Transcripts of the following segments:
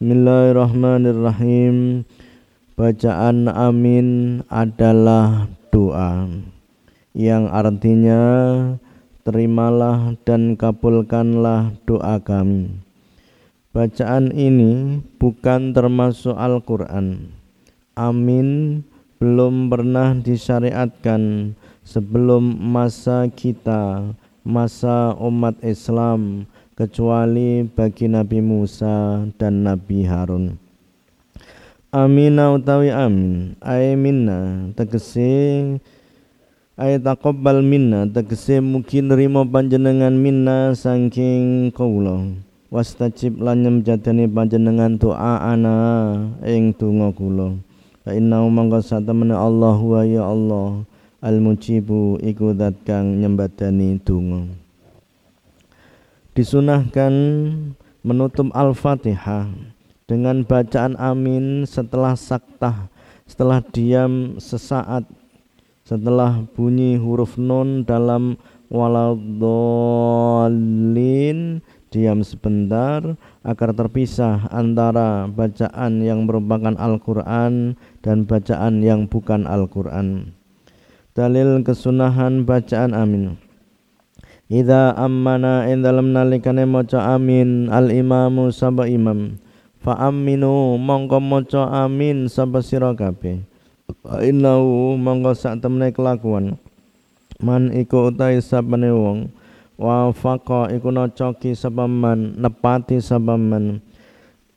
Bismillahirrahmanirrahim. Bacaan amin adalah doa yang artinya terimalah dan kabulkanlah doa kami. Bacaan ini bukan termasuk Al-Quran. Amin belum pernah disyariatkan sebelum masa kita, masa umat Islam, kecuali bagi Nabi Musa dan Nabi Harun. Amina utawi amin, ay minna tegese ay taqabbal minna tegese mungkin nerima panjenengan minna saking kawula. Wastajib lan nyemjadani panjenengan doa ana ing donga kula. Fa inna mangka satemene Allah wa ya Allah al mujibu iku zat kang nyembadani donga disunahkan menutup al-fatihah dengan bacaan amin setelah saktah setelah diam sesaat setelah bunyi huruf nun dalam waladhalin diam sebentar agar terpisah antara bacaan yang merupakan Al-Quran dan bacaan yang bukan Al-Quran. Dalil kesunahan bacaan amin. Ida ammana in dalam nalikane maca amin al imamu sapa imam. Fa aminu mongko maca amin sapa sira kabeh. Innahu mongko sak temene kelakuan. Man iku utai sapane wong wa faqa iku nocoki sapa man nepati sapa man.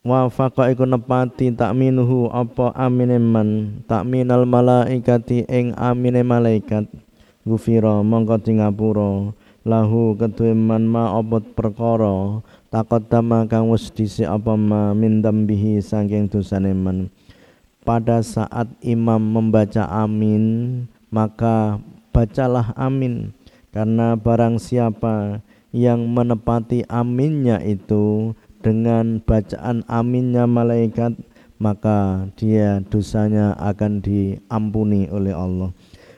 Wa faqa iku nepati takminuhu apa amine man takminal malaikati ing amine malaikat. Gufira mongko tingapura lahu ketuwe man ma apa perkara taqaddama kang wis dhisik apa ma min dambihi saking dosane man pada saat imam membaca amin maka bacalah amin karena barang siapa yang menepati aminnya itu dengan bacaan aminnya malaikat maka dia dosanya akan diampuni oleh Allah.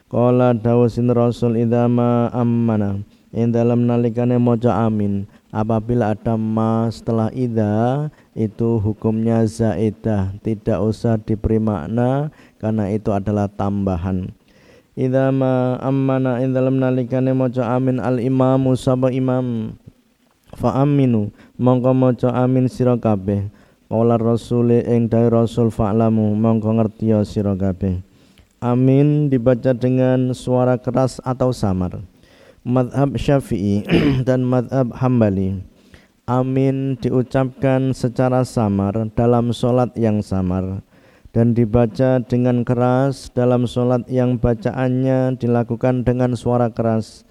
Qala dawusin Rasul idama ammana. In dalam nalikane maca amin. Apabila ada ma setelah ida itu hukumnya zaidah. Tidak usah diberi makna karena itu adalah tambahan. Idza ma ammana in dalam nalikane maca amin al imamu sapa imam? Fa aminu mongko maca amin sira kabeh. Rasul ing dai Rasul fa'lamu mongko ngerti sira Amin dibaca dengan suara keras atau samar. Madhab Syafi'i dan madhab Hambali. Amin diucapkan secara samar dalam solat yang samar. Dan dibaca dengan keras dalam solat yang bacaannya dilakukan dengan suara keras.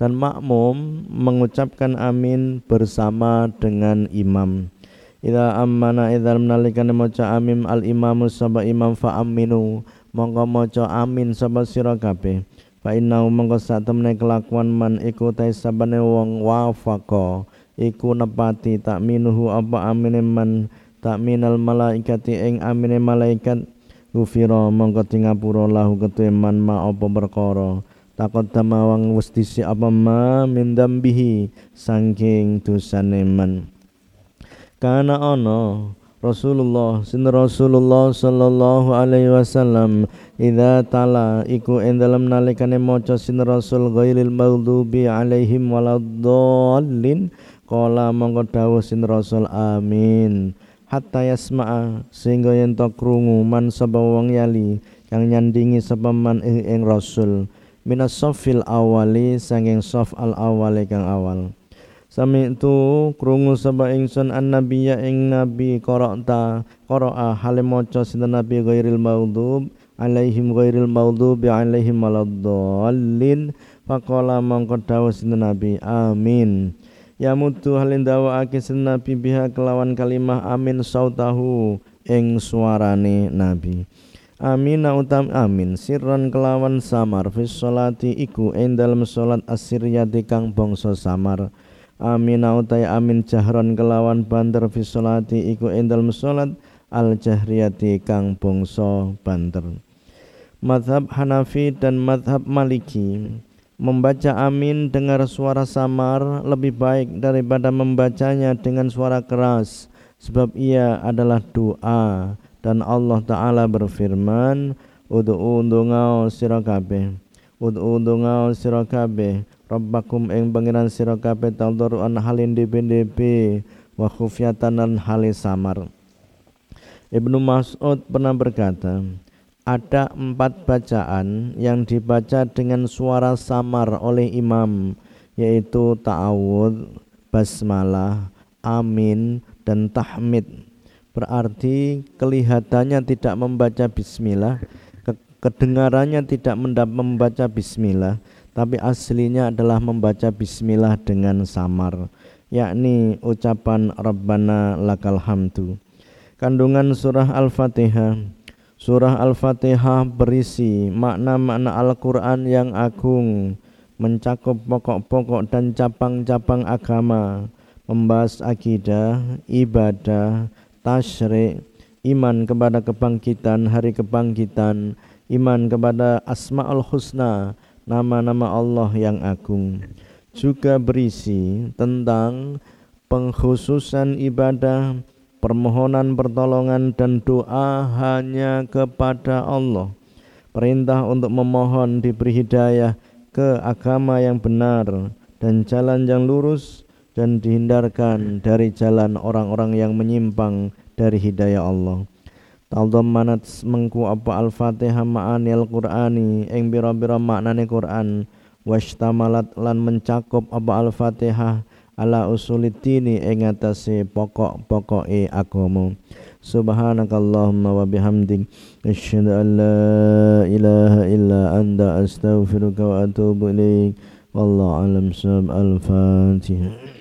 Dan makmum mengucapkan amin bersama dengan imam. Ida ammana idza menalikan maca amin al imamu saba imam fa aminu mongko maca amin saba sira kabeh. Fa inna mongko sak temene kelakuan man iku sabane wong wafaqa iku nepati tak minuhu apa amine man tak minal malaikati ing amine malaikat. Ufira mongko tingapura lahu ketuwe man ma apa perkara. Takut tamawang wis apa ma min dambihi saking dosane man. Kana ana Rasulullah sin Rasulullah sallallahu alaihi wasallam idza tala iku ing dalem nalikane maca sin Rasul ghairil maghdubi alaihim waladdallin qala mongko dawuh sin Rasul amin. Hatta yasma'a sehingga yen to krungu man sapa wong yali kang nyandingi sapa man ing rasul. Minas safil awali sanging saf al awali kang awal Sami itu krungu sapa ingsun annabiyya ing nabi qara'ta qara'a hale maca sinten nabi ghairil maudhub alaihim ghairil maudhub alaihim waladdallin. Faqala mangko dawuh sinten nabi amin. Ya mutu halin dawake nabi biha kelawan kalimah amin sautahu ing suarane nabi. Amin utam amin. Sirran kelawan samar fis salati iku ing dalem salat asiriyati kang bangsa samar Amin utai amin jahron kelawan banter fis salati iku ing dalem salat al jahriyati kang bangsa banter. Madhab Hanafi dan madhab Maliki Membaca amin dengar suara samar lebih baik daripada membacanya dengan suara keras sebab ia adalah doa dan Allah taala berfirman ud'u ndonga sira kabeh ud'u ndonga sira kabeh rabbakum ing pangeran sira kabeh an halin dipindipi wa khufyatan lan hale samar Ibnu Mas'ud pernah berkata ada empat bacaan yang dibaca dengan suara samar oleh imam yaitu ta'awud, basmalah, amin, dan tahmid. Berarti kelihatannya tidak membaca bismillah, kedengarannya tidak membaca bismillah, tapi aslinya adalah membaca bismillah dengan samar, yakni ucapan Rabbana lakal hamdu. Kandungan surah Al-Fatihah Surah Al-Fatihah berisi makna-makna Al-Quran yang agung, mencakup pokok-pokok dan cabang-cabang agama, membahas akidah, ibadah, tasyrik, iman kepada kebangkitan, hari kebangkitan, iman kepada Asma'ul Husna, nama-nama Allah yang agung. Juga berisi tentang pengkhususan ibadah, permohonan pertolongan dan doa hanya kepada Allah. Perintah untuk memohon diberi hidayah ke agama yang benar dan jalan yang lurus dan dihindarkan dari jalan orang-orang yang menyimpang dari hidayah Allah tadammanat mengku apa al-fatihah ma'ani al-qur'ani ing bira-bira maknane Quran. Washtamalat lan mencakup apa al-fatihah ala usulitini ing atase pokok-pokoke agama subhanakallahumma wa bihamdik asyhadu an la ilaha illa anta astaghfiruka wa atubu ilaik. Wallahu alam al-fatihah